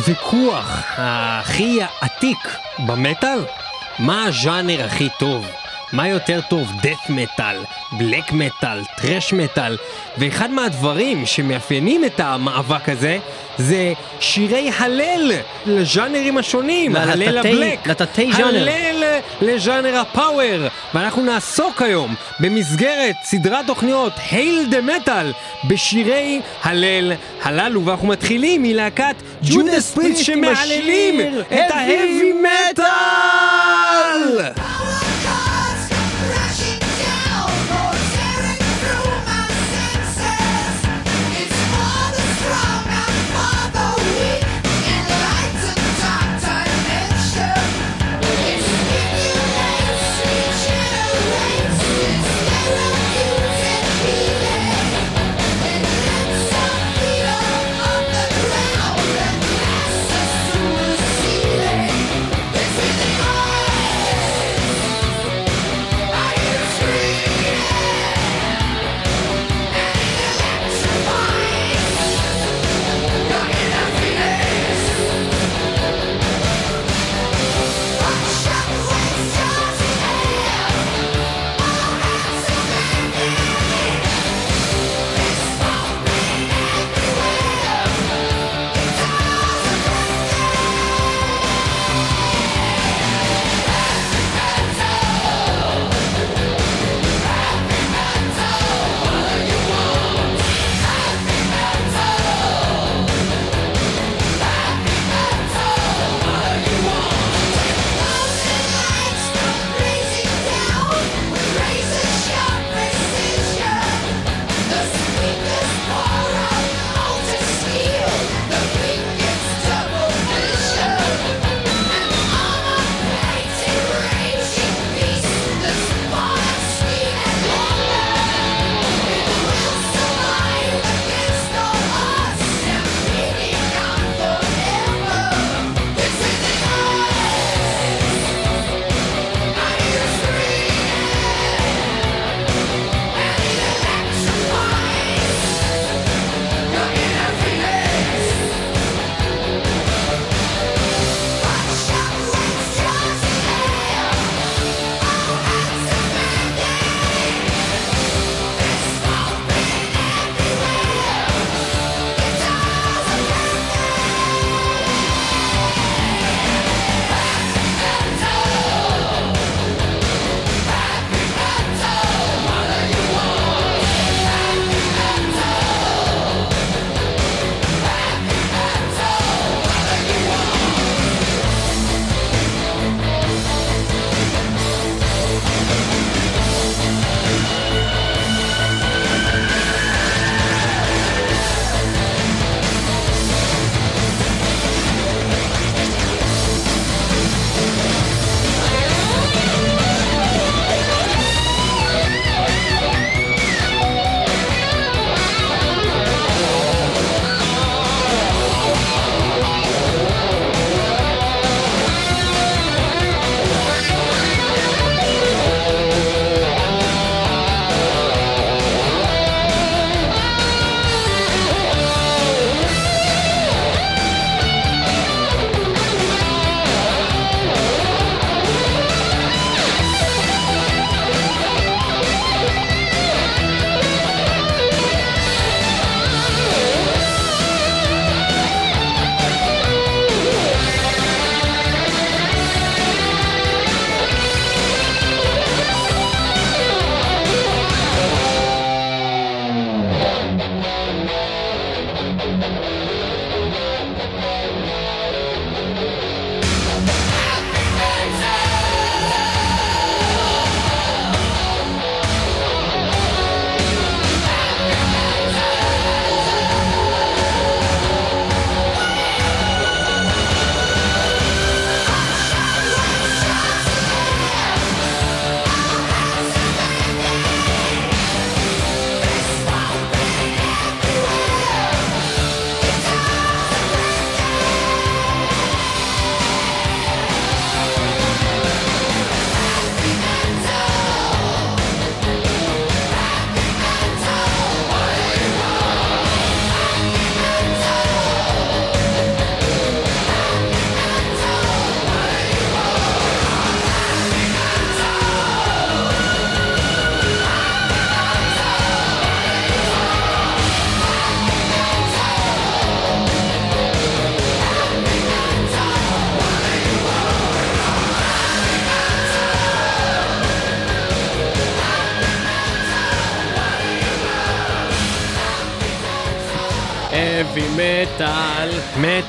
הוויכוח הכי עתיק במטאל? מה הז'אנר הכי טוב? מה יותר טוב, death מטאל, בלק מטאל, טרש מטאל, ואחד מהדברים שמאפיינים את המאבק הזה זה שירי הלל לז'אנרים השונים, הלל הבלק, לתתי ז'אנר. הלל לז'אנר הפאוור, ואנחנו נעסוק היום במסגרת סדרת תוכניות הייל דה מטאל בשירי הלל הללו, ואנחנו מתחילים מלהקת ג'ודס פריסט שמהללים את ההאבי מטאל!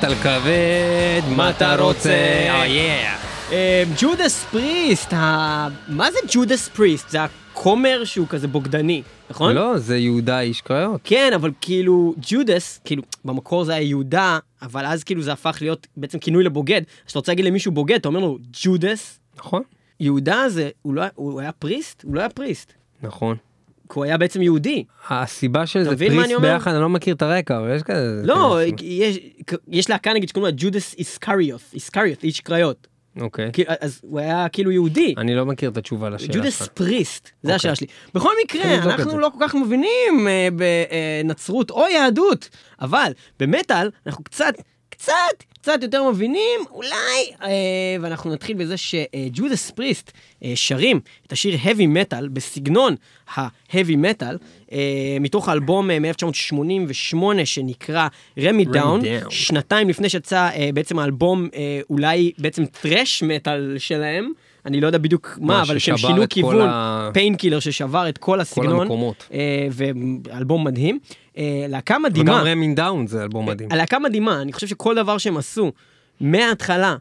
מטאל כבד, מה אתה רוצה? אה, yeah. ג'ודס פריסט, מה זה ג'ודס פריסט? זה הכומר שהוא כזה בוגדני, נכון? לא, זה יהודה איש קריות. כן, אבל כאילו ג'ודס, כאילו במקור זה היה יהודה, אבל אז כאילו זה הפך להיות בעצם כינוי לבוגד. כשאתה רוצה להגיד למישהו בוגד, אתה אומר לו ג'ודס. נכון? יהודה זה, הוא, לא, הוא היה פריסט? הוא לא היה פריסט. נכון. כי הוא היה בעצם יהודי. הסיבה של זה פריסט אומר? ביחד, אני לא מכיר את הרקע, אבל יש כזה... לא. יש, יש להקה נגיד שקוראים לה ג'ודס איסקריות', איסקריות', איש קריות. אוקיי. כאילו, אז הוא היה כאילו יהודי. אני לא מכיר את התשובה לשאלה ג'ודס שלך. פריסט, זה אוקיי. השאלה שלי. בכל מקרה, אנחנו. לא כל כך מבינים אה, בנצרות או יהדות, אבל במטאל אנחנו קצת, קצת, קצת יותר מבינים, אולי, אה, ואנחנו נתחיל בזה שג'ודס פריסט אה, שרים את השיר heavy metal בסגנון ה-heavy metal, אה, מתוך האלבום אה, מ-1988 שנקרא Ram It Down. שנתיים לפני שיצא אה, בעצם האלבום אה, אולי בעצם טרש מטאל שלהם. אני לא יודע בדיוק מה, אבל שהם שינו כל כיוון, ה- Painkiller ששבר את כל הסגנון, המקומות. אה, ואלבום מדהים. אה, להקה מדהימה, וגם Ram It Down זה אלבום מדהים. הלהקה מדהימה, אני חושב שכל דבר שהם עשו, מההתחלה, אה,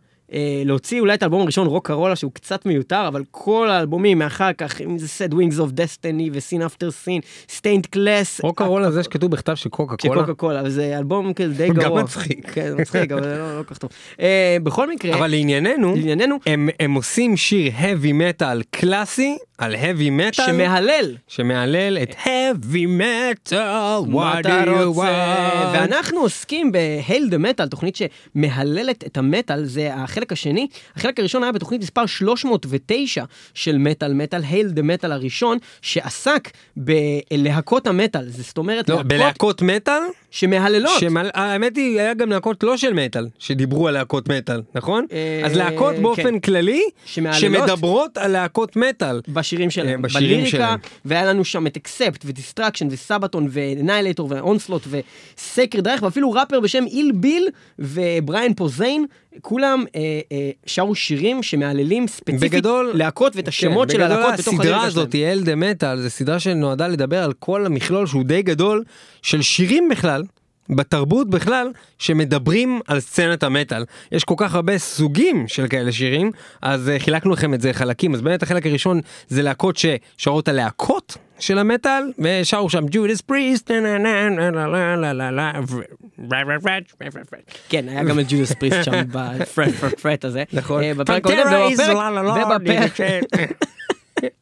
להוציא אולי את האלבום הראשון, רוק קרולה, שהוא קצת מיותר, אבל כל האלבומים מאחר כך, אם זה Sad Wings of Destiny ו-Sin After Sin, Stained Class, רוק קרולה זה שכתוב בכתב של קוקה של קולה. קוקה קולה, וזה אלבום כזה די גם גרוע. מצחיק. כן, מצחיק, אבל זה לא לא כל כך טוב. אה, בכל מקרה, אבל לענייננו, לענייננו, הם, הם עושים שיר heavy metal קלאסי על heavy metal שמהלל שמהלל את heavy metal, what do you want? ואנחנו עוסקים ב Hail the Metal, תוכנית שמהללת את המטאל, זה החלק השני. החלק הראשון היה בתוכנית מספר 309 של מטאל מטאל, Hail the Metal הראשון, שעסק בלהקות המטאל. זאת אומרת, לא, להקות בלהקות מטאל, שמהללות. שמל... האמת היא, היה גם להקות לא של מטאל, שדיברו על להקות מטאל, נכון? אה, אז להקות באופן כן. כללי, שמהללות. שמדברות על להקות מטאל. בשירים שלהם, אה, בשירים בליריקה, שלהם. והיה לנו שם את Accept ו Destruction ו Sabaton וניילטור ואונסלוט וסקרד רייך ואפילו ראפר בשם איל ביל ובריאן פוזיין, כולם אה, אה, שרו שירים שמהללים ספציפית בגדול- להקות ואת השמות כן, של הלהקות בתוך בגדול הסדרה הליריקה הזאת, שלהם. אל דה מטאל, זו סדרה שנועדה לדבר על כל המכלול שהוא די גדול של שירים בכלל. בתרבות בכלל שמדברים על סצנת המטאל יש כל כך הרבה סוגים של כאלה שירים אז uh, חילקנו לכם את זה חלקים אז באמת החלק הראשון זה להקות ששרות הלהקות של המטאל ושרו שם ג'ודס פריסט כן, היה גם את ג'ודס פריסט שם בפרט פרט פרט הזה. נכון. אה, ובפרק...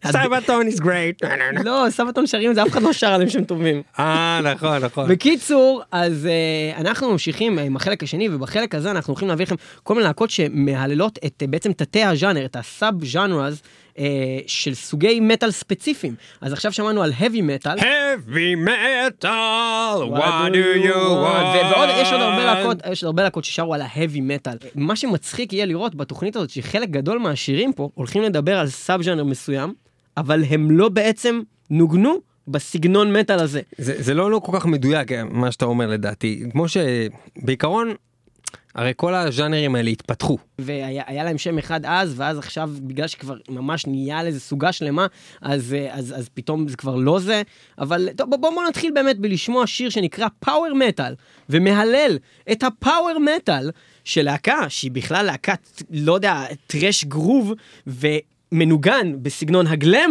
סבתון is great. לא, סבתון שרים זה אף אחד לא שר עליהם שהם טובים. אה נכון נכון. בקיצור, אז uh, אנחנו ממשיכים עם החלק השני, ובחלק הזה אנחנו הולכים להביא לכם כל מיני להקות שמהללות את uh, בעצם תתי הז'אנר, את הסאב uh, של סוגי מטאל ספציפיים. אז עכשיו שמענו על heavy metal. heavy metal what do you want ועוד, יש עוד הרבה להקות, יש עוד הרבה להקות ששרו על ההאבי מטאל. מה שמצחיק יהיה לראות בתוכנית הזאת, שחלק גדול מהשירים פה הולכים לדבר על סאב ז'אנר מסוים, אבל הם לא בעצם נוגנו בסגנון מטאל הזה. זה, זה לא, לא כל כך מדויק מה שאתה אומר לדעתי כמו שבעיקרון הרי כל הז'אנרים האלה התפתחו והיה היה להם שם אחד אז, ואז עכשיו, בגלל שכבר ממש נהיה לזה סוגה שלמה, אז, אה, אז, אז פתאום זה כבר לא זה. אבל טוב, בואו בוא נתחיל באמת בלשמוע שיר שנקרא פאוור מטאל, ומהלל את הפאוור מטאל של להקה, שהיא בכלל להקת, לא יודע, טרש גרוב, ומנוגן בסגנון הגלם.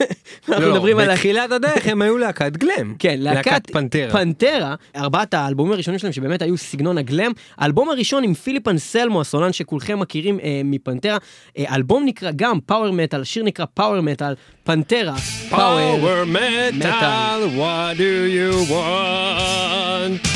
אנחנו מדברים על... בתחילת הדרך הם היו להקת גלם כן, להקת פנטרה פנטרה, ארבעת האלבומים הראשונים שלהם שבאמת היו סגנון הגלם. האלבום הראשון עם פיליפ אנסלמו, הסולן שכולכם מכירים אה, מפנטרה. אה, האלבום נקרא גם פאוור מטאל, השיר נקרא פאוור מטאל, פנטרה, פאוור. Metal. what do you want?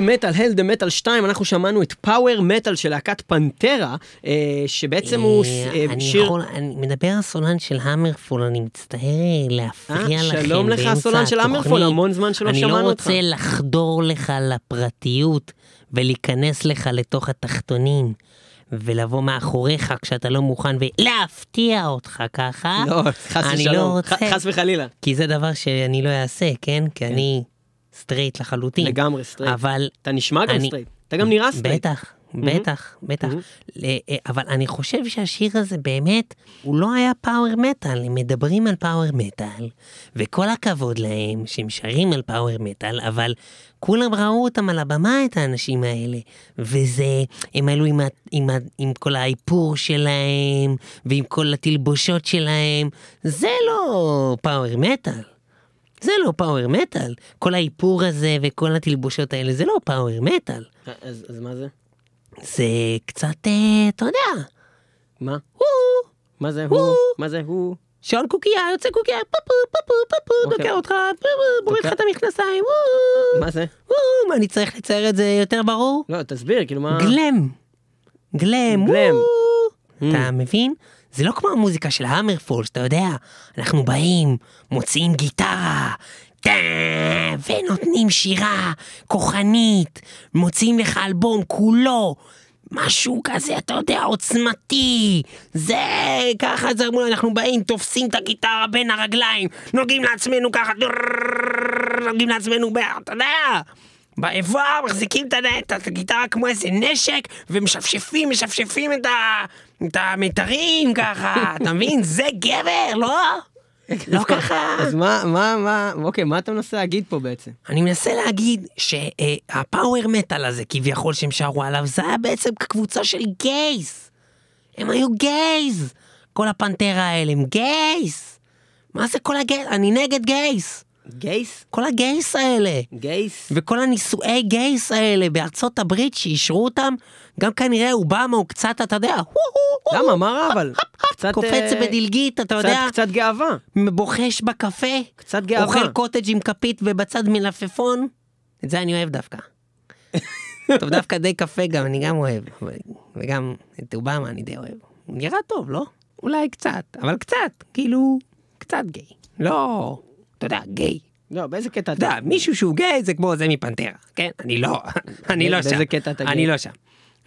מטאל, מטאל, הלד מטאל 2, אנחנו שמענו את פאוור מטאל של להקת פנטרה, אה, שבעצם הוא אה, אני שיר... אני מדבר הסולן של המרפול, אני מצטער להפריע אה, לכם שלום לך, הסולן של. המרפול, המון זמן שלא אני שמענו לא אותך. רוצה לחדור לך לפרטיות ולהיכנס לך לתוך התחתונים. ולבוא מאחוריך כשאתה לא מוכן ולהפתיע אותך ככה. לא, חס אני ושלום, לא רוצה. חס וחלילה. כי זה דבר שאני לא אעשה, כן? כי אני סטרייט לחלוטין. לגמרי סטרייט. אבל אתה נשמע גם אני- סטרייט. אתה גם נראה סטרייט. בטח, בטח, בטח. ל- אה, אבל אני חושב שהשיר הזה באמת, הוא לא היה פאוור מטאל, הם מדברים על פאוור מטאל, וכל הכבוד להם שהם שרים על פאוור מטאל, אבל כולם ראו אותם על הבמה, את האנשים האלה, וזה, הם עלו עם, ה, עם, ה, עם כל האיפור שלהם, ועם כל התלבושות שלהם, זה לא פאוור מטאל. זה לא פאוור מטאל. כל האיפור הזה וכל התלבושות האלה, זה לא פאוור מטאל. אז אז מה זה? זה קצת, אה, אתה יודע, מה? הוא, מה זה הוא. מה זה הוא? שעון קוקייה, יוצא קוקייה, פפו, פפו, פפו, אוקיי. דוקר אותך, פפו, מוריד לך. את המכנסיים, וואו, מה זה? וואו, מה, אני צריך לצייר את זה יותר ברור? לא, תסביר, כאילו מה... גלם. גלם. וואו. אתה מבין? זה לא כמו המוזיקה של המרפול, שאתה יודע, אנחנו באים, מוציאים גיטרה, ונותנים שירה כוחנית, מוציאים לך אלבום כולו, משהו כזה, אתה יודע, עוצמתי. זה, ככה זה, אנחנו באים, תופסים את הגיטרה בין הרגליים, נוגעים לעצמנו ככה, נוגעים לעצמנו, אתה יודע. באיבר מחזיקים את הגיטרה כמו איזה נשק ומשפשפים, משפשפים את, ה, את המיתרים ככה, אתה מבין? זה גבר, לא? לא ככה. אז מה, מה, מה, אוקיי, מה אתה מנסה להגיד פה בעצם? אני מנסה להגיד שהפאוור מטאל הזה כביכול שהם שרו עליו זה היה בעצם קבוצה של גייז. הם היו גייז. כל הפנטרה האלה הם גייז. מה זה כל הגייז? אני נגד גייז. גייס? כל הגייס האלה. גייס? וכל הנישואי גייס האלה בארצות הברית שאישרו אותם, גם כנראה אובמה הוא קצת, אתה יודע, למה? מה רע אבל? קצת... קופץ אה, בדלגית, אתה יודע, קצת גאווה. בוחש בקפה, קצת גאווה. אוכל קוטג' עם כפית ובצד מלפפון, את זה אני אוהב דווקא. טוב, דווקא די קפה גם, אני גם אוהב, וגם את אובמה אני די אוהב. הוא נראה טוב, לא? אולי קצת, אבל קצת, כאילו, קצת גיי. לא, אתה יודע, גיי. לא, באיזה קטע אתה אתה? יודע, מישהו שהוא גיי זה כמו זה מפנטרה, כן? אני לא, אני לא שם. באיזה קטע אתה אני גיי? לא שם.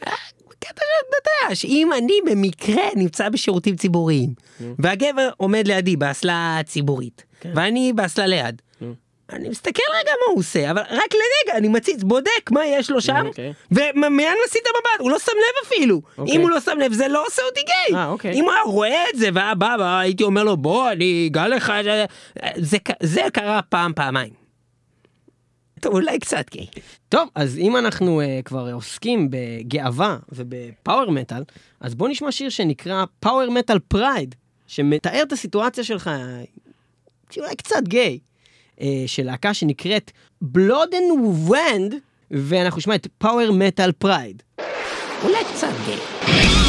אה, קטע שאתה יודע, שאם אני במקרה נמצא בשירותים ציבוריים, והגבר עומד לידי באסלה ציבורית, כן. ואני באסלה ליד, אני מסתכל רגע מה הוא עושה, אבל רק לרגע אני מציץ, בודק מה יש לו שם, אוקיי. ומיד מסיט את המבט, הוא לא שם לב אפילו. אוקיי. אם הוא לא שם לב זה לא עושה אותי גיי. אה, אוקיי. אם הוא היה רואה את זה והיה בא, הייתי אומר לו בוא אני אגע לך, זה- קרה פעם פעמיים. טוב, אולי קצת גיי. טוב, אז אם אנחנו אה, כבר עוסקים בגאווה ובפאוור מטאל, אז בוא נשמע שיר שנקרא Power Metal Pride, שמתאר את הסיטואציה שלך, שאולי קצת גיי, של להקה שנקראת Bloden-Wedd, ואנחנו נשמע את Power Metal Pride. אולי קצת גיי.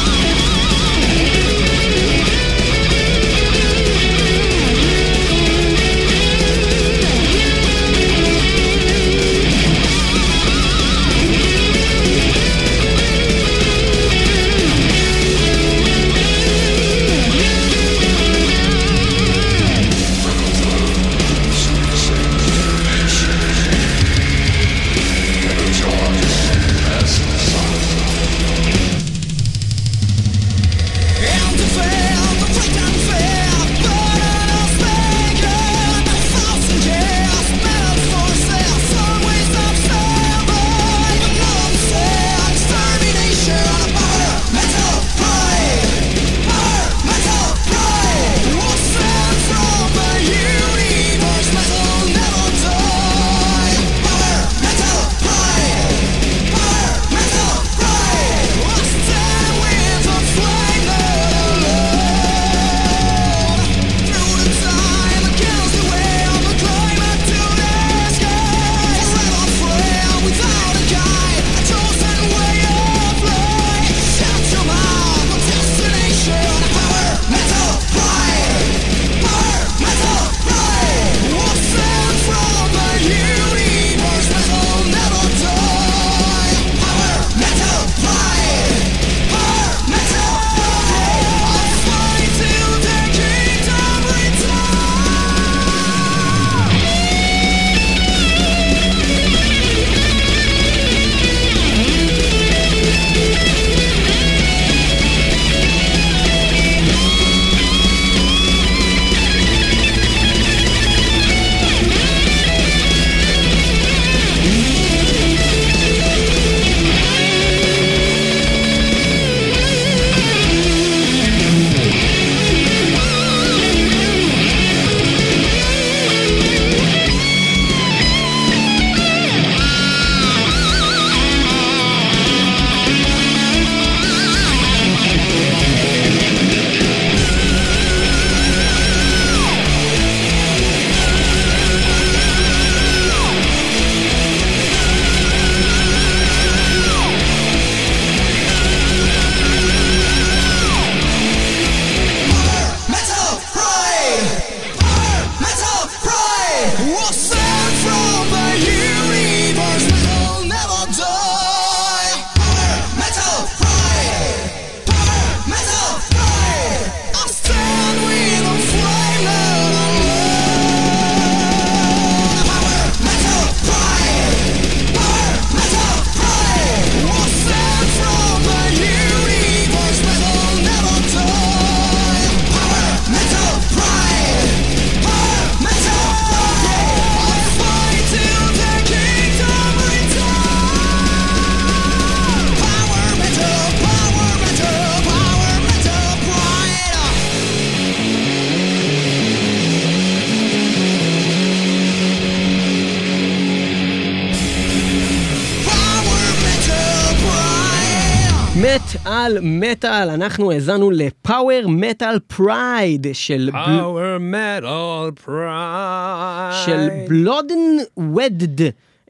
מטאל, אנחנו האזנו ל Power Metal Pride של Power Metal Pride. של Bloden-Wedd,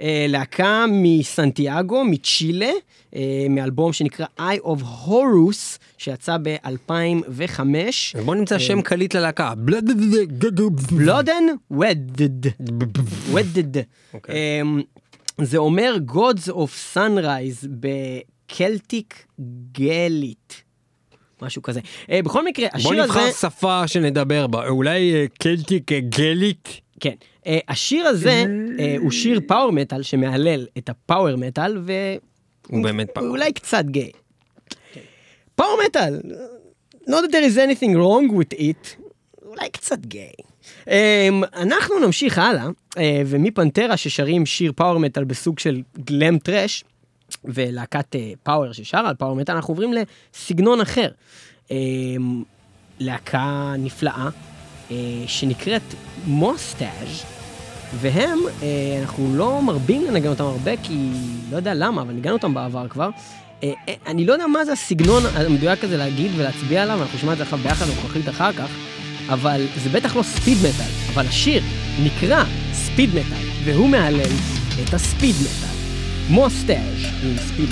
אה, להקה מסנטיאגו, מצ'ילה, אה, מאלבום שנקרא Eye of Horus, שיצא ב-2005. אז בוא נמצא שם קליט ללהקה. Bloden. אוקיי. אמ, זה אומר Goddess of Sunrise ב Celtic גאלית. משהו כזה. אה, בכל מקרה, בוא השיר הזה... נבחר שפה שנדבר בה. אולי אה, Celtic אה, גאלית? כן. אה, השיר הזה אה, הוא שיר פאוור מטאל שמהלל את הפאוור מטאל הוא באמת פאוור. ואולי קצת גיי. פאוור מטאל, not that there is anything wrong with it, אולי קצת גיי. אמ, אנחנו נמשיך הלאה, אה, ומפנטרה ששרים שיר פאוור מטאל בסוג של גלאם טראש, ולהקת uh, פאוור ששרה על פאוור מטאל, אנחנו עוברים לסגנון אחר. Um, להקה נפלאה, uh, שנקראת מוסטאז' והם, אה, אנחנו לא מרבים לנגן אותם הרבה, כי לא יודע למה, אבל ניגענו אותם בעבר כבר. אה, אה, אני לא יודע מה זה הסגנון המדויק הזה להגיד ולהצביע עליו, אנחנו נשמע את זה עכשיו ביחד נחליט אחר כך, אבל זה בטח לא ספיד מטאל, אבל השיר נקרא ספיד מטאל, והוא מהלל את הספיד מטאל. מוסטאז' עם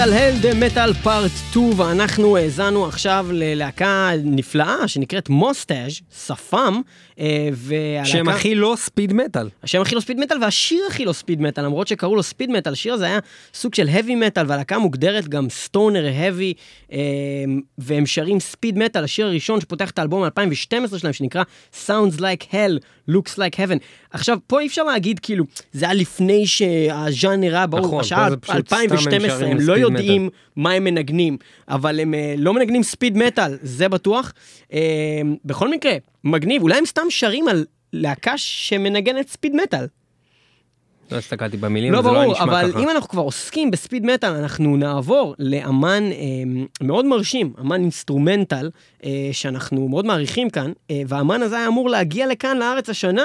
מטאל, מטאל, הלדה, מטאל פארט 2, ואנחנו האזנו עכשיו ללהקה נפלאה שנקראת מוסטאז', שפם, אה, והלהקה... שם הכי לא ספיד מטאל. השם הכי לא ספיד מטאל והשיר הכי לא ספיד מטאל, למרות שקראו לו ספיד מטאל, השיר הזה היה סוג של heavy מטאל, והלהקה מוגדרת גם סטונר heavy, אה, והם שרים ספיד מטאל, השיר הראשון שפותח את האלבום מ-2012 שלהם, שנקרא Sounds Like Hell, Looks Like Heaven. עכשיו, פה אי אפשר להגיד, כאילו, זה היה לפני שהז'אנר היה ברור, נכון, פה זה פשוט סתם הם 2012, שרים לא ספיד יודעים מה הם מנגנים, אבל הם אה, לא מנגנים ספיד מטאל, זה בטוח. אה, בכל מקרה, מגניב, אולי הם סתם שרים על להקה שמנגנת ספיד מטאל. לא הסתכלתי במילים, לא זה לא ברור, נשמע אבל ככה. אם אנחנו כבר עוסקים בספיד מטאל, אנחנו נעבור לאמן אה, מאוד מרשים, אמן אינסטרומנטל, אה, שאנחנו מאוד מעריכים כאן, אה, והאמן הזה היה אמור להגיע לכאן לארץ השנה,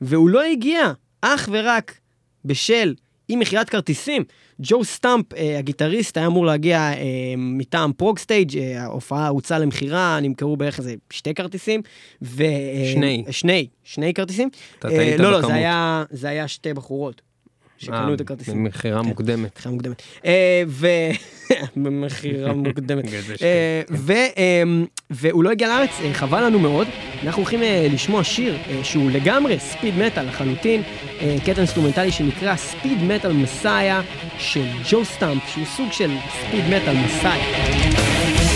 והוא לא הגיע, אך ורק בשל אי מכירת כרטיסים. ג'ו סטאמפ, אה, הגיטריסט, היה אמור להגיע אה, מטעם Prog Stage, אה, ההופעה הוצאה למכירה, נמכרו בערך איזה שתי כרטיסים. ו, אה, שני. שני, שני כרטיסים. אתה אה, טעית לא, לא, בכמות. זה היה, זה היה שתי בחורות שקנו את הכרטיסים. אה, במכירה מוקדמת. מכירה מוקדמת. אה, ו... במכירה מוקדמת. אה. אה, והוא לא הגיע לארץ, אה, חבל לנו מאוד. אנחנו הולכים אה, לשמוע שיר אה, שהוא לגמרי ספיד מטאל לחלוטין, אה, קטע אינסטרומנטלי שנקרא Speed Metal Messiah של ג'ו סטאמפ, שהוא סוג של Speed Metal Messiah.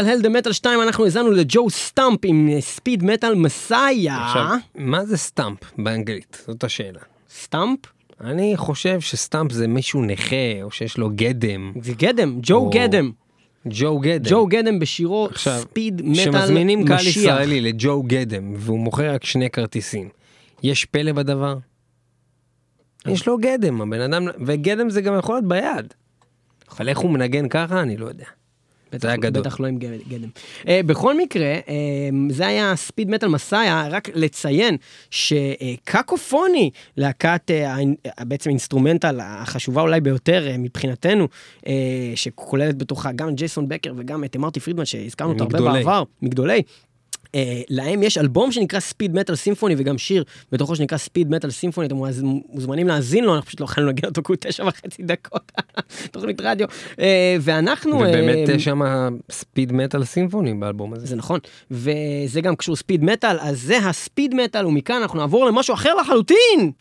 מטאל, הלדה מטאל 2, אנחנו האזנו לג'ו סטאמפ עם Speed Metal Messiah. עכשיו, מה זה stump באנגלית? זאת השאלה. stump? אני חושב ש stump זה מישהו נכה, או שיש לו גדם. זה גדם, ג'ו או- גדם. ג'ו גדם. ג'ו גדם בשירו עכשיו, speed metal כשמזמינים קהל משיח. ישראלי לג'ו גדם, והוא מוכר רק שני כרטיסים, יש פלא בדבר? יש לו גדם, הבן אדם, וגדם זה גם יכול להיות ביד. אבל איך הוא מנגן ככה, אני לא יודע. זה היה גדול. בטח לא עם גד- גדם. Uh, בכל מקרה, uh, זה היה Speed Metal Messiah, רק לציין שקקופוני, להקת uh, בעצם אינסטרומנטלית החשובה אולי ביותר uh, מבחינתנו, uh, שכוללת בתוכה גם ג'ייסון בקר וגם את מרטי פרידמן שהזכרנו אותו הרבה. בעבר, מגדולי. Uh, להם יש אלבום שנקרא Speed Metal Symphony וגם שיר בתוכו שנקרא Speed Metal Symphony אתם מוז- מוזמנים להאזין לו אנחנו פשוט לא יכולנו להגיע אותו כי הוא תשע וחצי דקות תוכנית רדיו uh, ואנחנו ובאמת אה, יש שם Speed Metal Symphony באלבום הזה. זה נכון, וזה גם קשור speed metal, אז זה ה speed metal, ומכאן אנחנו נעבור למשהו אחר לחלוטין.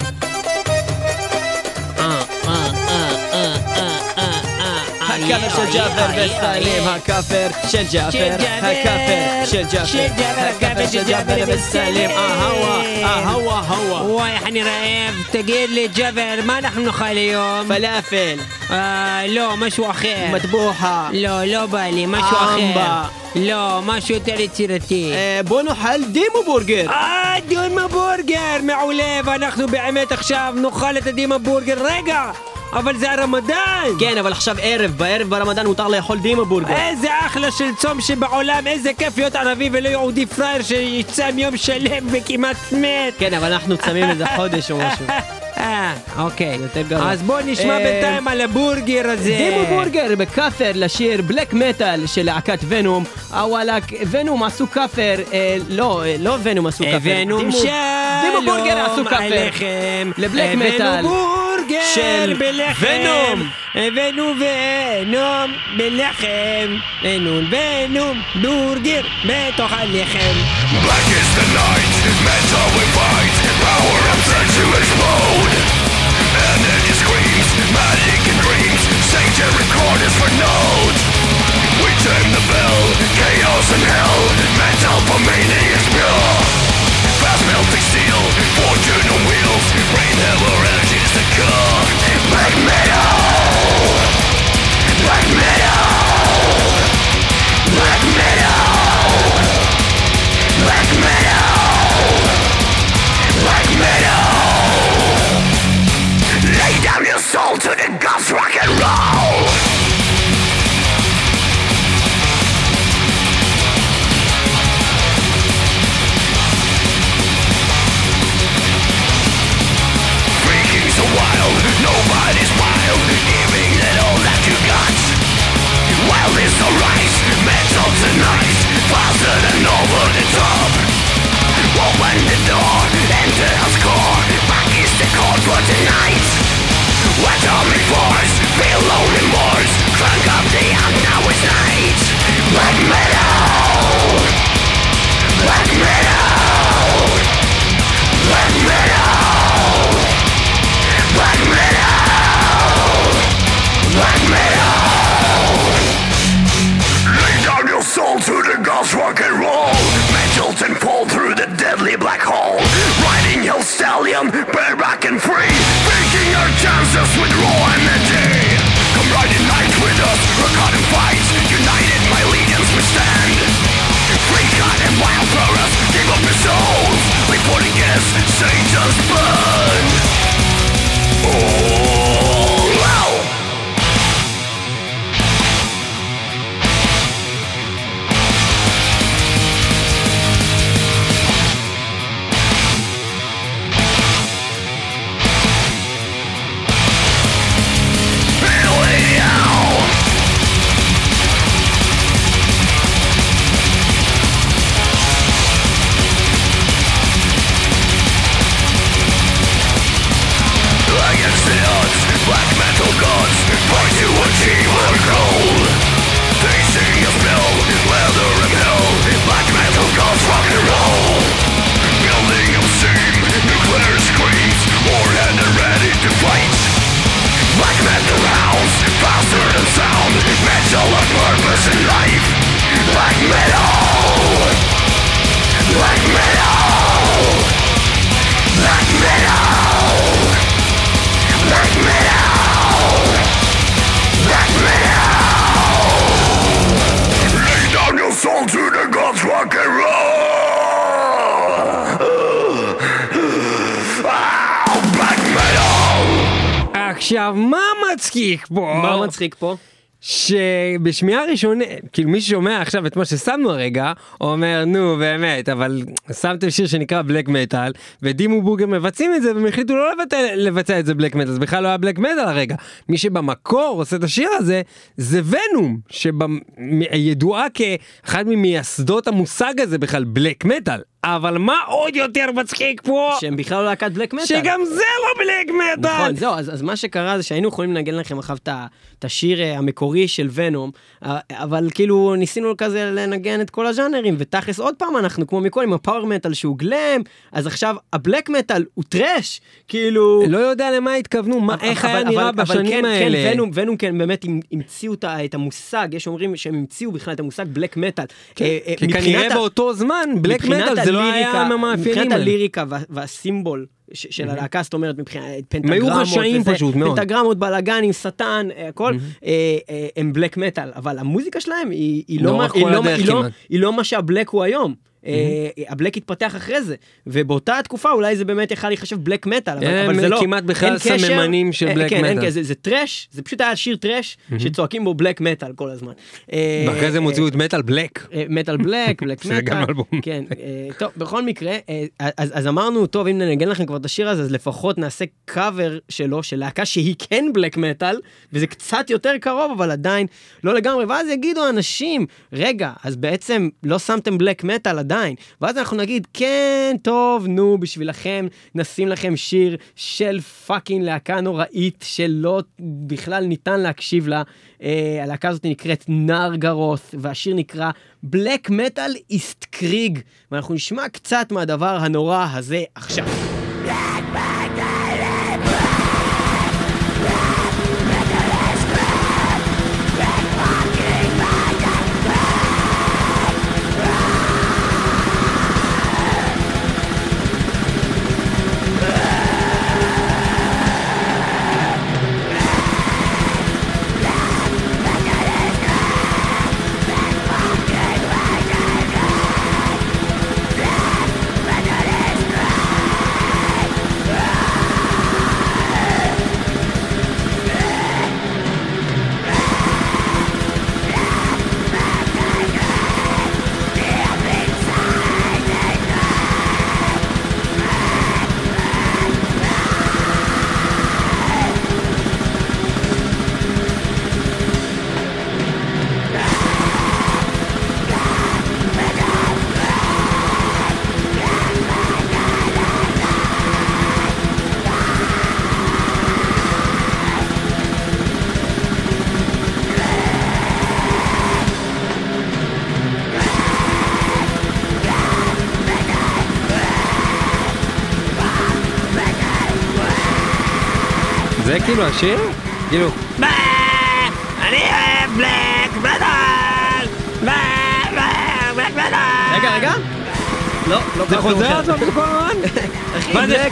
הכאפר של ג'אפר וסלים, הכאפר של ג'אפר, הכאפר של ג'אפר, הכאפר של ג'אפר וסלים, אהווה, אהווה, אהווה. וואי, איך אני רעב. תגיד לי, ג'אבר, מה אנחנו נאכל היום? פלאפל, אה, לא, משהו אחר. מטבוחה, לא, לא בא לי, משהו אמבה. אחר. לא, משהו יותר יצירתי. אה, בוא נאכל דימו בורגר. אה, דימה בורגר, מעולה, ואנחנו באמת עכשיו נאכל את הדימה בורגר. רגע, אבל זה הרמדאן! כן, אבל עכשיו ערב, בערב ברמדאן מותר לאכול דימו בורגר. איזה אחלה של צום שבעולם, איזה כיף להיות ערבי ולא יהודי פראייר שיצם יום שלם וכמעט מת. כן, אבל אנחנו צמים איזה חודש או משהו. אה, אוקיי. יותר גרוע. אז בוא נשמע אה, בינתיים על הבורגר הזה. דימו בורגר בכאפר לשיר בלק מטאל של להקת ונום. הוואלאק, ונום עשו כאפר, אה, לא, אה, לא ונום עשו כאפר. הבאנו דימו- דימו בורגר עשו שלום כאפר. עליכם. לבלק מטאל. של בלחם. ונום. הבאנו ונום בלחם. הבאנו ונום בורגר בתוך הלחם. Black is the night, metal we fight, power to explode. Energy screams, and dreams, for. We the bell, chaos and hell, metal is pure. Fast melting steel, fortune on wheels, rain hell energy cold They see a spell leather and black metal calls rock and roll Building nuclear screams and ready to fight Black metal faster than sound Metal purpose and light. עכשיו, מה מצחיק פה? מה מצחיק פה? שבשמיעה ראשונית, כאילו מי ששומע עכשיו את מה ששמנו הרגע, אומר נו באמת, אבל שמתם שיר שנקרא בלק מטאל, ודימו בוגר מבצעים את זה, והם החליטו לא לבטל, לבצע את זה בלק מטאל, זה בכלל לא היה בלק מטאל הרגע. מי שבמקור עושה את השיר הזה, זה ונום, שידועה כאחד ממייסדות המושג הזה בכלל, בלק מטאל. אבל מה עוד יותר מצחיק פה? שהם בכלל לא להקת בלק מטאל. שגם זה לא בלק מטאל! נכון, זהו, אז, אז מה שקרה זה שהיינו יכולים לנגן לכם עכשיו את השיר אה, המקורי של ונום, אה, אבל כאילו ניסינו כזה לנגן את כל הז'אנרים, ותכלס עוד פעם אנחנו כמו מקודם, הפאוור מטאל שהוא גלם, אז עכשיו הבלק מטאל הוא טראש, כאילו... לא יודע למה התכוונו, מה, איך היה אבל- נראה אבל- אבל בשנים כן, האלה. כן, ונום, ונום כן באמת המ- המציאו את את המושג, יש אומרים שהם המציאו בכלל את המושג בלק מטאל. אה, אה, כי כנראה באותו זמן black metal זה לא היה מהמאפיינים מבחינת. הליריקה וה- והסימבול של הלהקה, זאת אומרת, מבחינת היו פנטגרמות, רשעים וזה, פשוט מאוד. פנטגרמות, בלאגנים, שטן, אה, הכל, אה, אה, הם black metal, אבל המוזיקה שלהם. היא לא מה שה black הוא היום. אה, ה black התפתח אחרי זה, ובאותה תקופה אולי זה באמת יכל להיחשב black metal, אבל זה לא. כמעט בכלל סממנים של אה, black כן, אין מטאל. כזה, זה thrash, זה פשוט היה שיר thrash, שצועקים בו black metal כל הזמן. אה, ואחרי זה הם הוציאו את Metal Black. Metal Black, Black שזה גם מטאל, אלבום. כן, טוב, בכל מקרה, אז, אז אמרנו, טוב, אם ננגן לכם כבר את השיר הזה, אז לפחות נעשה קאבר שלו, של להקה שהיא כן black metal, וזה קצת יותר קרוב, אבל עדיין לא לגמרי, ואז יגידו אנשים, רגע, אז בעצם לא שמתם black metal עדיין, ואז אנחנו נגיד, כן, טוב, נו, בשבילכם, נשים לכם שיר של fucking להקה נוראית, שלא בכלל ניתן להקשיב לה. אה, הלהקה הזאת נקראת נרגרוס, והשיר נקרא בלק מטאל איסט קריג, ואנחנו נשמע קצת מהדבר הנורא הזה עכשיו. זה כאילו השיר? כאילו, אני אוהב black metal! Black metal! רגע, רגע. לא, לא זה חוזר עצמו כל הזמן? אחי, מה זה?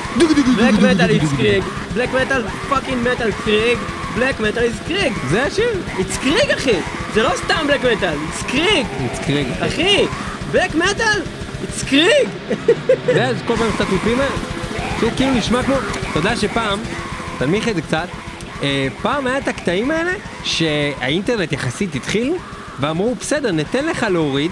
Black Metal ist Krieg, Black Metal fucking Metal Krieg, Black Metal ist Krieg, זה השיר? ist Krieg אחי, זה לא סתם Black Metal, ist Krieg, ist Krieg. אחי, Black Metal, ist Krieg. זה כל פעם את התופים האלה. פשוט כאילו נשמע כמו, אתה יודע שפעם, תנמיך את זה קצת, אה, פעם היה את הקטעים האלה שהאינטרנט יחסית התחיל ואמרו בסדר ניתן לך להוריד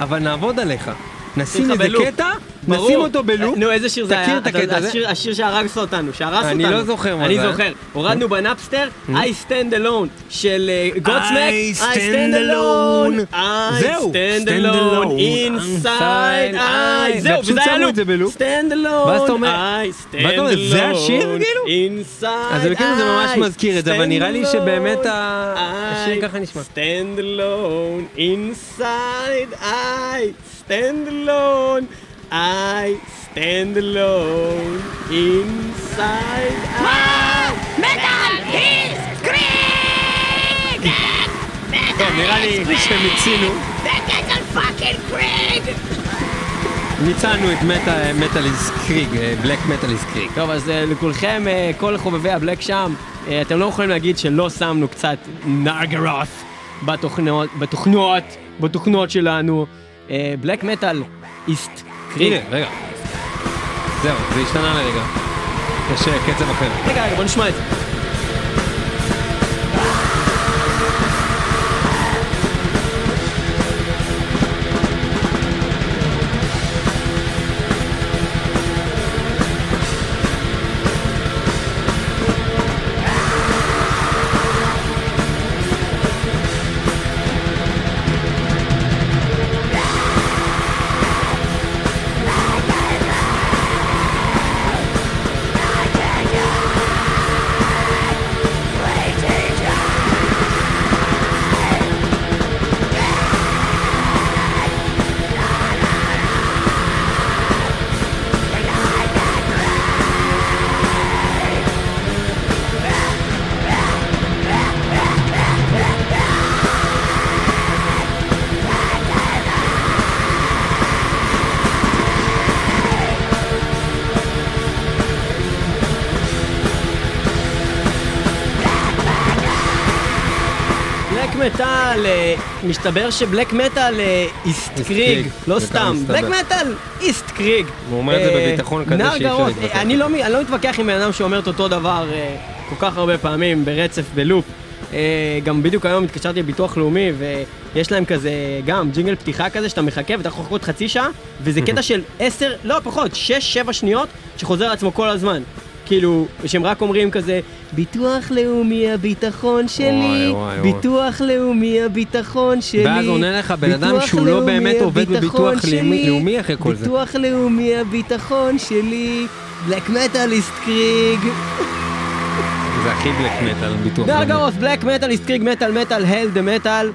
אבל נעבוד עליך. נשים איזה בלופ. קטע, ברור. נשים אותו בלופ, נו, איזה שיר זה היה? תכיר את הקטע הזה? השיר- השיר שהרס אותנו, שהרס אותנו. אני לא זוכר מה אני זה היה. זוכר. הורדנו בנאפסטר, I stand alone של גודסמק. I stand alone. I זהו, stand alone. alone. inside I. I. זהו, וזה היה שמו לו. את זה בלופ. stand alone. ואז אתה אומר- I stand אומר, זה השיר, alone. כאילו? inside אז זה כאילו זה ממש I. מזכיר את זה, אבל נראה לי שבאמת alone. השיר I ככה נשמע. stand alone inside I stand alone I stand alone inside I מטאל איסט קריג! טוב נראה לי שמיצינו, Metal fucking Krieg! מיצנו את Metal ist Krieg, Black Metal ist Krieg. טוב אז אה, לכולכם אה, כל חובבי ה black שם אה, אתם לא יכולים להגיד שלא שמנו קצת נרגרות' בתוכניות בתוכניות בתוכניות שלנו Black Metal ist Krieg הנה רגע, זהו זה השתנה לרגע, יש קצב אחר. רגע רגע בוא נשמע את זה מטאל, אה, מסתבר שבלק מטאל אה, איסט איסט קריג, לא סתם. בלק מטאל איסט קריג. הוא אומר את זה אה, בביטחון כזה שאי אפשר להתווכח אה, אני לא אני לא מתווכח עם בן אדם שאומר את אותו דבר אה, כל כך הרבה פעמים ברצף, בלופ. אה, גם בדיוק היום התקשרתי לביטוח לאומי ויש להם כזה גם ג'ינגל פתיחה כזה שאתה מחכה ואתה יכול לחכות חצי שעה וזה קטע של עשר, לא פחות, שש, שבע שניות שחוזר על עצמו כל הזמן. כאילו, שהם רק אומרים כזה, ביטוח לאומי הביטחון שלי, וואי, וואי, וואי. ביטוח לאומי הביטחון שלי. ואז עונה לך בן אדם שהוא לא באמת עובד בביטוח שלי, לאומי אחרי כל זה. ביטוח לאומי הביטחון שלי, בלק מטאליסט קריג. זה הכי בלק מטאל, ביטוח לאומי. דרגרוס, בלק מטאליסט קריג מטאל מטאל הל דה מטאל.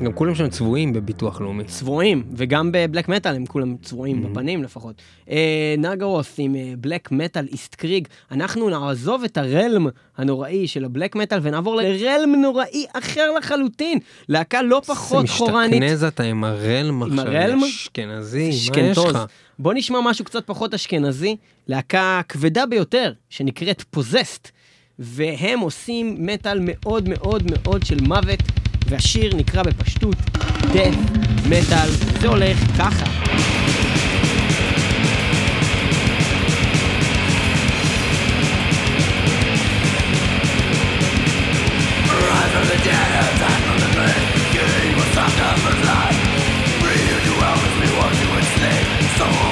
אה, גם כולם שם צבועים בביטוח לאומי. צבועים, וגם בבלק מטאל הם כולם צבועים Mm-hmm. בפנים לפחות. אה, נגרוס עם בלק מטאל איסט קריג, אנחנו נעזוב את הרלם הנוראי של הבלק מטאל ונעבור לרלם נוראי אחר לחלוטין. להקה לא פחות חורנית. משתכנז אתה עם הרלם עכשיו. הרלם? אשכנזי, מה יש. לך? בוא נשמע משהו קצת פחות אשכנזי, להקה כבדה ביותר, שנקראת פוזסט, והם עושים מטאל מאוד מאוד מאוד של מוות, והשיר נקרא בפשטות death מטאל, זה הולך ככה. ביטוח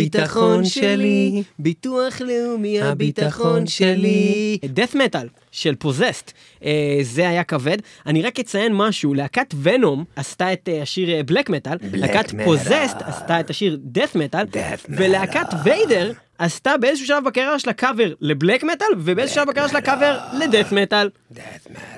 הביטחון שלי, ביטוח לאומי הביטחון שלי. Death Metal של פוזסד, אה, זה היה כבד. אני רק אציין משהו, להקת ונום עשתה את אה, השיר Black Metal, להקת פוזסד עשתה את השיר Death Metal, ולהקת ויידר עשתה באיזשהו שלב בקריירה שלה קאבר ל Black Metal, ובאיזשהו שלב בקריירה שלה קאבר ל Death Metal.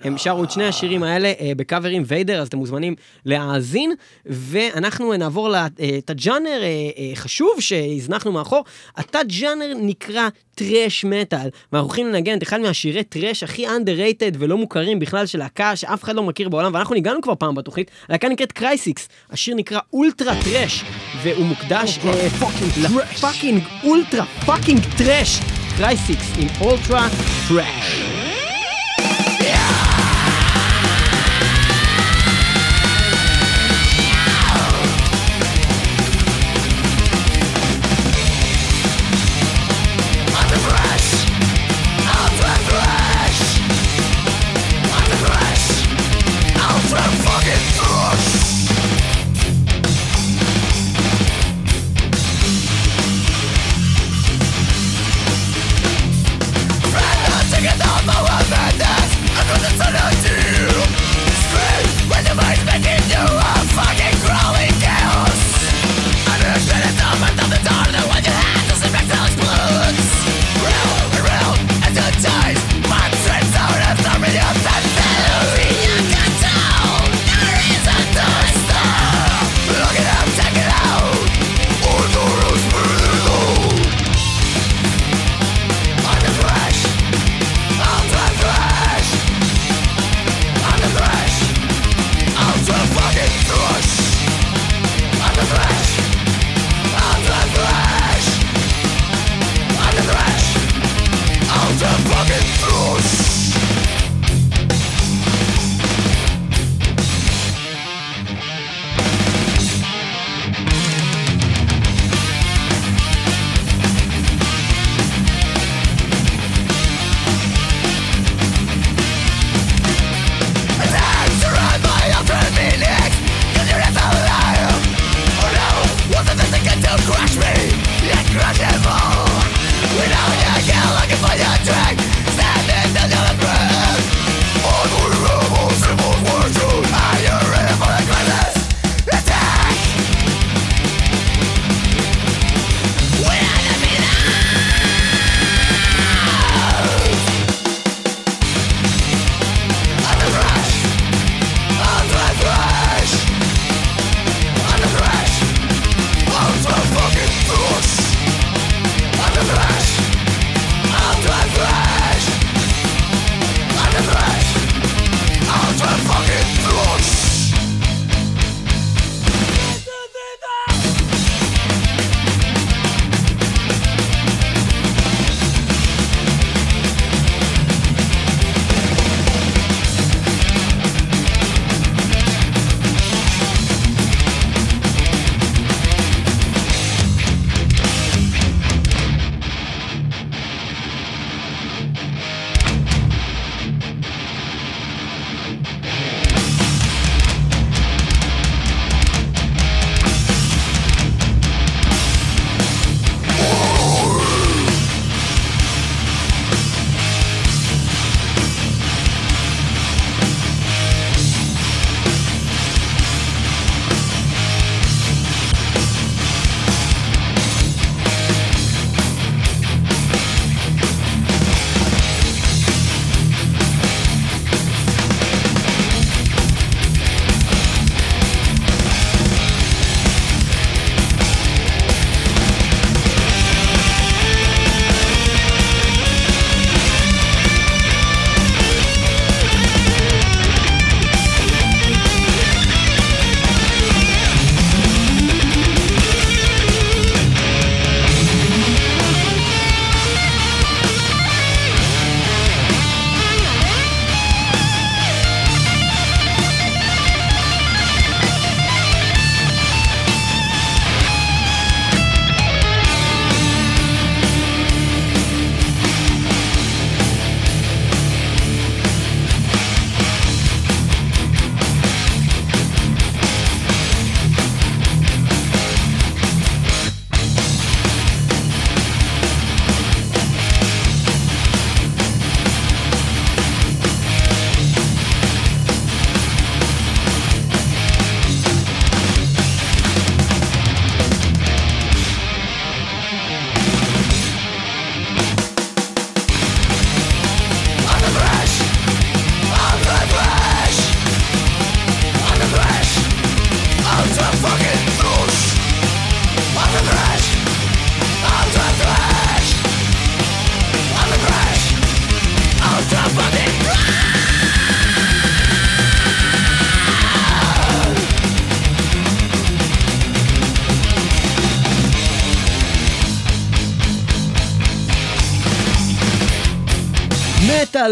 הם שרו את שני השירים האלה אה, בקאברים ויידר, אז אתם מוזמנים להאזין, ואנחנו נעבור לתת-ג'אנר אה, אה, חשוב שהזנחנו מאחור. התת-ג'אנר נקרא thrash metal, ואנחנו הולכים לנגן את אחד מהשירי thrash הכי underrated ולא מוכרים בכלל של להקה שאף אחד לא מכיר בעולם, ואנחנו ניגענו כבר פעם בתוכנית, הלהקה נקראת קרייסיקס, השיר נקרא Ultra Thrash, והוא מוקדש ל fucking ultra fucking thrash, קרייסיקס עם Ultra Thrash.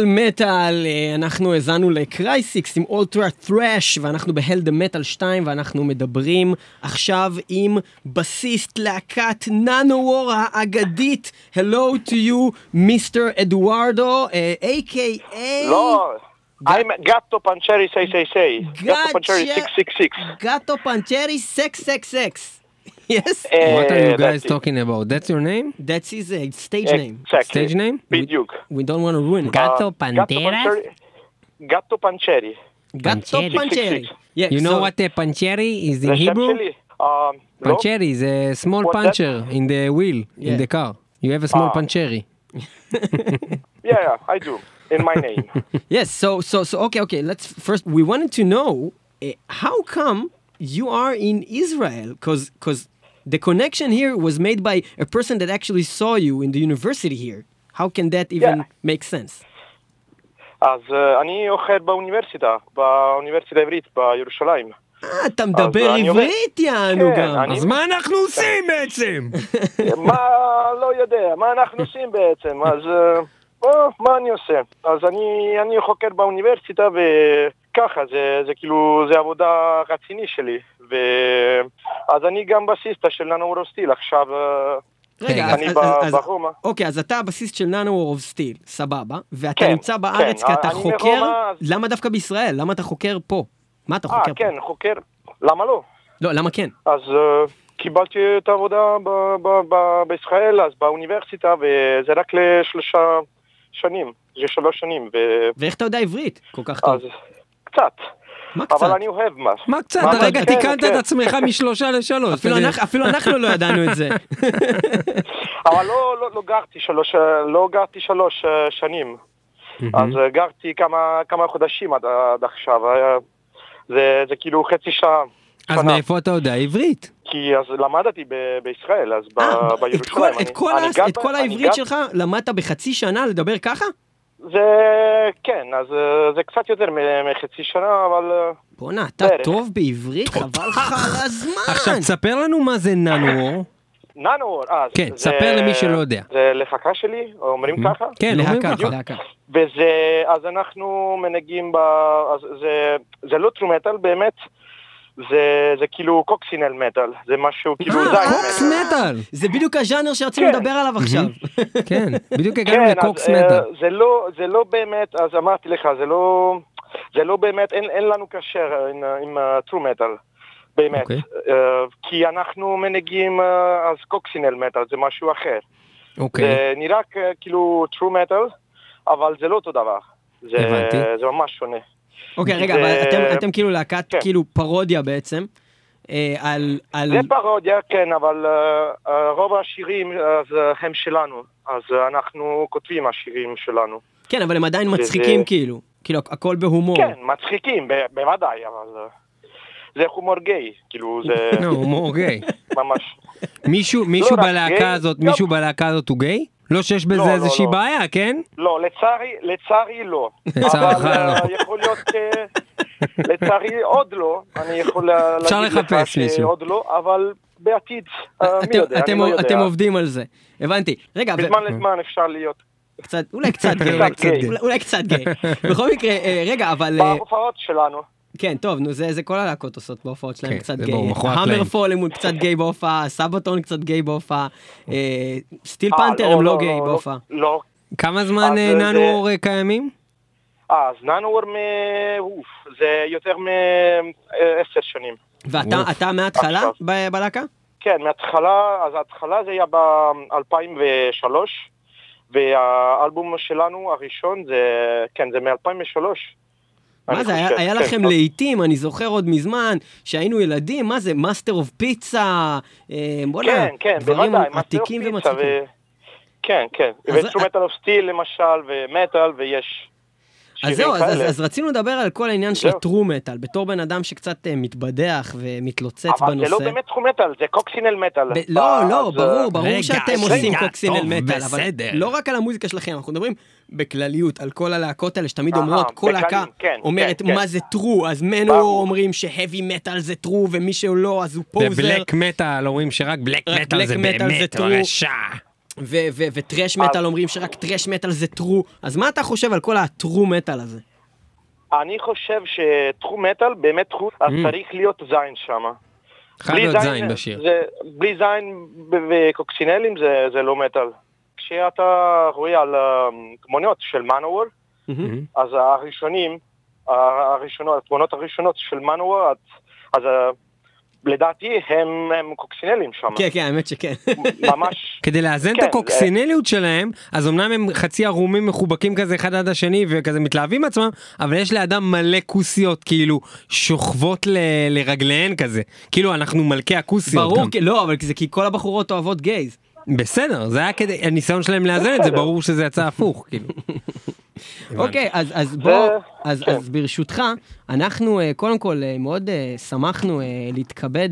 מטאל מטאל, אה, אנחנו האזנו לקרייסיקס עם Ultra Thrash, ואנחנו בהלד מטאל 2, ואנחנו מדברים עכשיו עם בסיסט להקת נאנוור האגדית, Hello to you, mister אדוארדו, a.k.a. לא, I'm Gatto Pancheri 666. Gatto Pancheri Gotcha. 666. גאטו פנצ'רי סקס סקס סקס. yes. Eh, what are you guys talking about? That's your name? That's his uh, stage name. Stage name? בדיוק. We, we don't want to ruin it. Gatto uh, Pancheri. Gatto Pancheri. Gatto Pancheri. Yeah, you know what the Pancheri is in Hebrew? Um, is a small What's puncher that? in the wheel, yeah. in the car. You have a small ah. Pancheri. Yeah, yeah, I do. In my name. yes. So, so, so. Okay, okay. Let's first. We wanted to know uh, how come you are in Israel, because, because the connection here was made by a person that actually saw you in the university here. How can that even Yeah. make sense? אז אה, אני אוכל באוניברסיטה, באוניברסיטה העברית בירושלים. אה, אתה מדבר עברית, יענו כן, גם. אני- אז מה אנחנו עושים בעצם? מה, לא יודע, מה אנחנו עושים בעצם, אז מה אני עושה? אז אני, אני חוקר באוניברסיטה וככה, זה, זה כאילו, זה עבודה רציני שלי. ו... אז אני גם בסיסטה של ננו רוסטיל, עכשיו אה, רגע, אז- אני אז- ב- אז- ברומא. אוקיי, אז אתה הבסיסט של נאנו וור אוף סטיל, סבבה, ואתה כן, נמצא בארץ כן, כי אתה חוקר, אז- למה דווקא בישראל? למה אתה חוקר פה? מה אתה אה, חוקר פה? כן, חוקר, למה לא? לא, למה כן? אז אה, קיבלתי את העבודה ב- ב- ב- בישראל, אז באוניברסיטה, וזה רק לשלושה שנים, זה שלוש שנים, ו... ואיך אתה יודע עברית כל כך טוב? קצת, מה קצת? אבל אני אוהב מה. מה קצת? מה- הרגע כן, תיקנת כן. את עצמך משלושה לשלוש. אפילו אנחנו- אפילו אנחנו לא ידענו את זה. אבל לא, לא, לא גרתי שלוש, לא גרתי שלוש אה, שנים. אז אה, גרתי כמה, כמה חודשים עד, עד עכשיו. אה, זה, זה כאילו חצי שעה. אז שנה. מאיפה אתה יודע עברית? כי אז למדתי ב- בישראל, אז ב- את כל- בירושלים. את כל אני ה- גר את ב- כל אני העברית שלך למדת בחצי שנה לדבר ככה? זה, כן, אז אה, זה קצת יותר מחצי שנה, אבל... אה, בואנה, אתה בערך. טוב בעברית? חבל לך על הזמן. עכשיו תספר לנו מה זה נאנוור. ננו, אה, כן, זה- ספר למי שלא יודע. זה להקה שלי, אומרים ככה? כן, אומרים להקה. וזה, אז אנחנו מנהגים ב... אז זה, זה לא טרו מטאל באמת, זה, זה כאילו קוקסינל מטאל, זה משהו כאילו אה, זין קוקס מטאל. מטאל. זה בדיוק הז'אנר שרצינו כן. לדבר עליו עכשיו. כן, בדיוק הגענו כן, לקוקס אה, מטאל. זה לא, זה לא באמת, אז אמרתי לך, זה לא, זה לא באמת, אין, אין לנו קשר עם, עם טרו מטאל, באמת. אוקיי. אה, כי אנחנו מנהגים אה, אז קוקסינל מטאל, זה משהו אחר. אוקיי. זה נראה כאילו טרו מטאל, אבל זה לא אותו דבר. זה, הבנתי. זה ממש שונה. אוקיי, רגע, אבל אתם- אתם כאילו להקת, כן. כאילו פרודיה בעצם, אה, על... על- זה פרודיה, כן, אבל אה, אה, רוב השירים אז, אה, הם שלנו, אז אה, אנחנו כותבים השירים שלנו. כן, אבל הם עדיין וזה- מצחיקים כאילו. כאילו, הכל בהומור. כן, מצחיקים, ב- בוודאי, אבל אה, זה הומור גיי, כאילו זה לא, הומור גיי. ממש... מישהו מישהו רק בלהקה הזאת, מישהו בלהקה הזאת הוא גיי? לא שיש לא, בזה לא, איזושהי לא. בעיה, כן? לא, לצערי, לצערי לא. לצערך אבל אה, לא. יכול להיות ש... לצערי עוד לא, אני יכול אפשר להגיד לך לחפש מישהו. שעוד לא, אבל בעתיד, אה, מי אתם- יודע, אני לא יודע. אתם עובדים על זה. הבנתי. רגע, ו- מזמן לזמן אפשר להיות. קצת, אולי קצת גיי. אולי קצת גיי. בכל מקרה, אה, רגע, אבל... אה, בהופעות שלנו. כן, טוב, נו, זה זה כל הלהקות עושות בהופעות שלהם כן, קצת זה גיי. המרפול הם קצת גיי בהופעה, סבתון קצת גיי בהופעה, אה, סטיל אה, פנתר הם לא גיי לא, בהופעה. לא. כמה זמן אז, אה, אה, אה, קיימים? אה, אז נאנוור מ... אוף, זה יותר מעשר שנים. ואתה אתה מההתחלה בלהקה? כן, מההתחלה, אז ההתחלה זה היה ב-2003, והאלבום שלנו הראשון זה, כן, זה מ-2003. מה זה, היה- היה לכם לעיתים, אני זוכר עוד מזמן, שהיינו ילדים, מה זה, מאסטר אוף פיצה, בוא'נה, כן, כן, דברים בוודאי, עתיקים ומצחיקים. ו... כן, כן, ואינסטרומנטל אוף סטיל למשל, ומטאל, ויש אז זהו, אז- אז. אז רצינו לדבר על כל העניין של זהו. הטרו מטאל, בתור בן אדם שקצת אה, מתבדח ומתלוצץ אבל בנושא. זה לא באמת תחום מטאל, זה קוקסינל מטאל. ב- לא, אה, לא, אז, ברור, אה, ברור רגע, שאתם רגע, עושים קוקסינל מטאל, אבל בסדר. לא רק על המוזיקה שלכם, אנחנו מדברים בכלליות על כל הלהקות האלה שתמיד אהה, אומרות, כל להקה כן, אומרת כן, כן. מה זה טרו, אז מנואר ברור. אומרים שהאבי מטאל זה טרו, ומי שלא אז הוא פוזר. בבלק מטאל אומרים שרק בלק מטאל black זה באמת. רשע. וטרש מטאל אומרים שרק טרש מטאל זה טרו, אז מה אתה חושב על כל הטרו מטאל הזה? אני חושב שטרו מטאל, באמת טרו, אז Mm. צריך להיות זין שם. חייב להיות זין בשיר. בלי זין וקוקסינלים זה, לא מטאל. כשאתה רואה על אה, תמונות של מנוור, אז הראשונים, התמונות הראשונות של מנוור, אז, אה, לדעתי הם, הם קוקסינלים שם. כן, כן, האמת שכן. ממש, כדי לאזן את כן, הקוקסינליות שלהם, אז אמנם הם חצי ערומים מחובקים כזה אחד עד השני וכזה מתלהבים עצמם, אבל יש לאדם מלא כוסיות כאילו שוכבות ל- לרגליהן כזה. כאילו אנחנו מלכי הכוסיות. ברור, גם. כי- לא, אבל זה כי כל הבחורות אוהבות גייז. בסדר, זה היה כדי, הניסיון שלהם לאזן את זה. ברור שזה יצא הפוך, כאילו. אוקיי, אז, אז בוא, אז, כן. אז ברשותך, אנחנו אה, קודם כל אה, מאוד אה, שמחנו להתכבד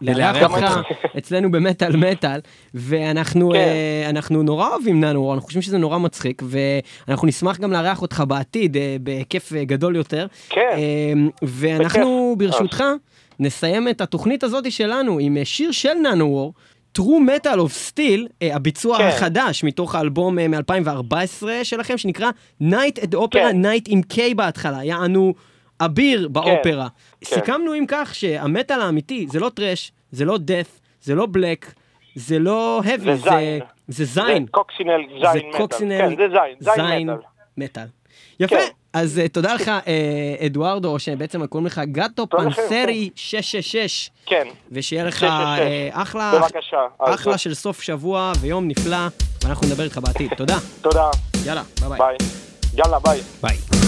לארח אותך. אצלנו במטאל מטאל, ואנחנו כן. אנחנו נורא אוהבים ננו, אנחנו חושבים שזה נורא מצחיק, ואנחנו נשמח גם לארח אותך בעתיד בהיקף גדול יותר. כן. ואנחנו בכיף. ברשותך נסיים את התוכנית הזאת שלנו עם שיר של ננו וור. True Metal of Steel, אה, הביצוע כן. החדש מתוך האלבום אה, מ-2014 שלכם, שנקרא Night at the Opera, כן. Night עם K בהתחלה, יענו אביר באופרה. כן. סיכמנו עם כך שהמטאל האמיתי זה לא טרש, זה לא death, זה לא בלק, זה לא heavy, זה זה, זין. זה זה זין. קוקסינל זה זין מטאל. קוקסינל, כן, זה זין, זין זין מטאל. מטאל. יפה, כן. אז אה, תודה לך אה, אדוארדו, או שבעצם קוראים לך לכם, פנסרי 666, כן, ושיהיה לך 666. אה, אחלה, אחלה של סוף שבוע ויום נפלא, ואנחנו נדבר איתך בעתיד. תודה, תודה, יאללה, ביי. ביי. יאללה, ביי. ביי.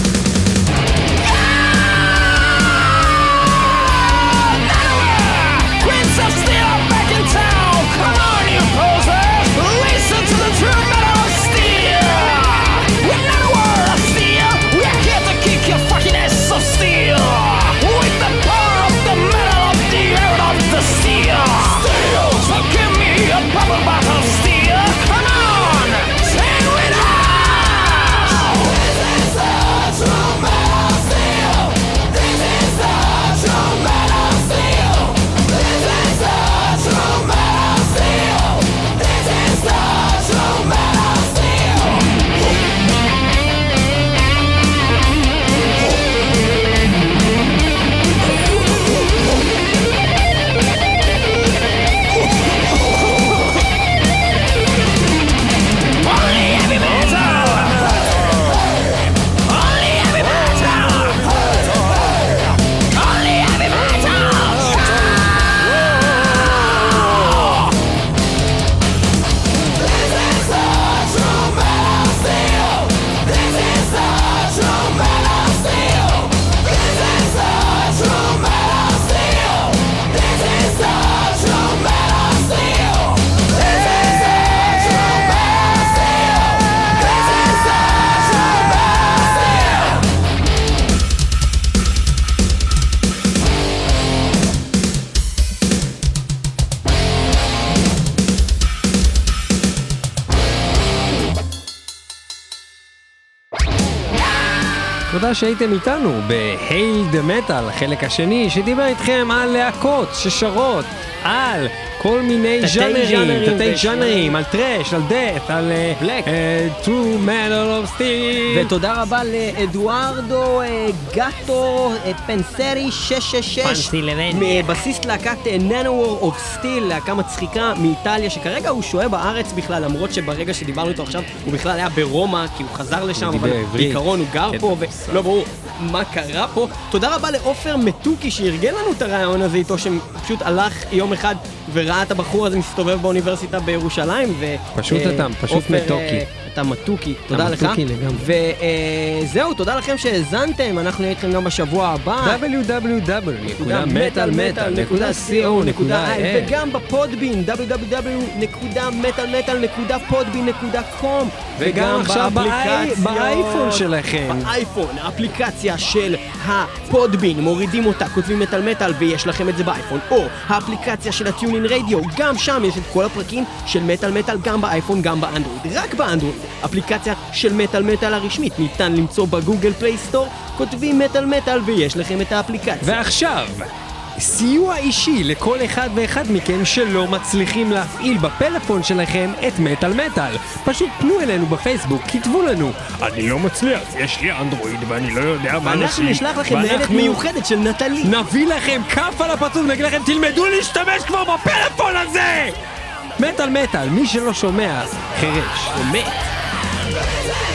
תודה שהייתם איתנו ב-Hail the Metal, החלק השני, שדיבר איתכם על להקות ששרות על כל מיני ז'אנרים, תתי ז'אנרים, על thrash, על death, על אה, Black. אה, true metal of steel. ותודה רבה לאדוארדו אה, גאטו אה, פנסרי 666, פנסילבניה. בסיסט להקת Nanowar of Steel, להקה מצחיקה מאיטליה, שכרגע הוא שוהה בארץ בכלל, למרות שברגע שדיברנו איתו עכשיו, הוא בכלל היה ברומא, כי הוא חזר לשם, אבל. בעיקרון הוא גר כן. פה, ולא ברור מה קרה פה. תודה רבה לעופר מתוקי שארגן לנו את הרעיון הזה איתו, שפשוט הלך יום אחד וראה את הבחור הזה מסתובב באוניברסיטה בירושלים, ו... פשוט אה, אתה, פשוט מתוקי. אה, אתה מתוקי, תודה לך. מתוקי לגמרי. וזהו, תודה לכם שהאזנתם, אנחנו נהיה איתכם גם בשבוע הבא. www.metalmetal.co.il וגם בפודבין, www.metalmetal.podbean.com וגם עכשיו. באייפון שלכם. באייפון, האפליקציה של ה Podbean, מורידים אותה, כותבים מטאל מטאל ויש לכם את זה באייפון, או האפליקציה של ה TuneIn Radio, גם שם יש את כל הפרקים של מטאל מטאל, גם באייפון, גם באנדרואיד, רק באנדרואיד, אפליקציה של מטאל מטאל הרשמית, ניתן למצוא ב Google Play Store, כותבים מטאל מטאל ויש לכם את האפליקציה. ועכשיו, סיוע אישי לכל אחד ואחד מכם שלא מצליחים להפעיל בפלאפון שלכם את מטאל מטאל. פשוט פנו אלינו בפייסבוק, כתבו לנו. אני לא מצליח, יש לי אנדרואיד ואני לא יודע מה אנחנו לשים." נשלח לכם ניידת ואנחנו מיוחדת של נטלי. נביא לכם כף על הפרצוף ונגיד לכם תלמדו להשתמש כבר בפלאפון הזה! מטאל מטאל, מי שלא שומע, חירש. מת.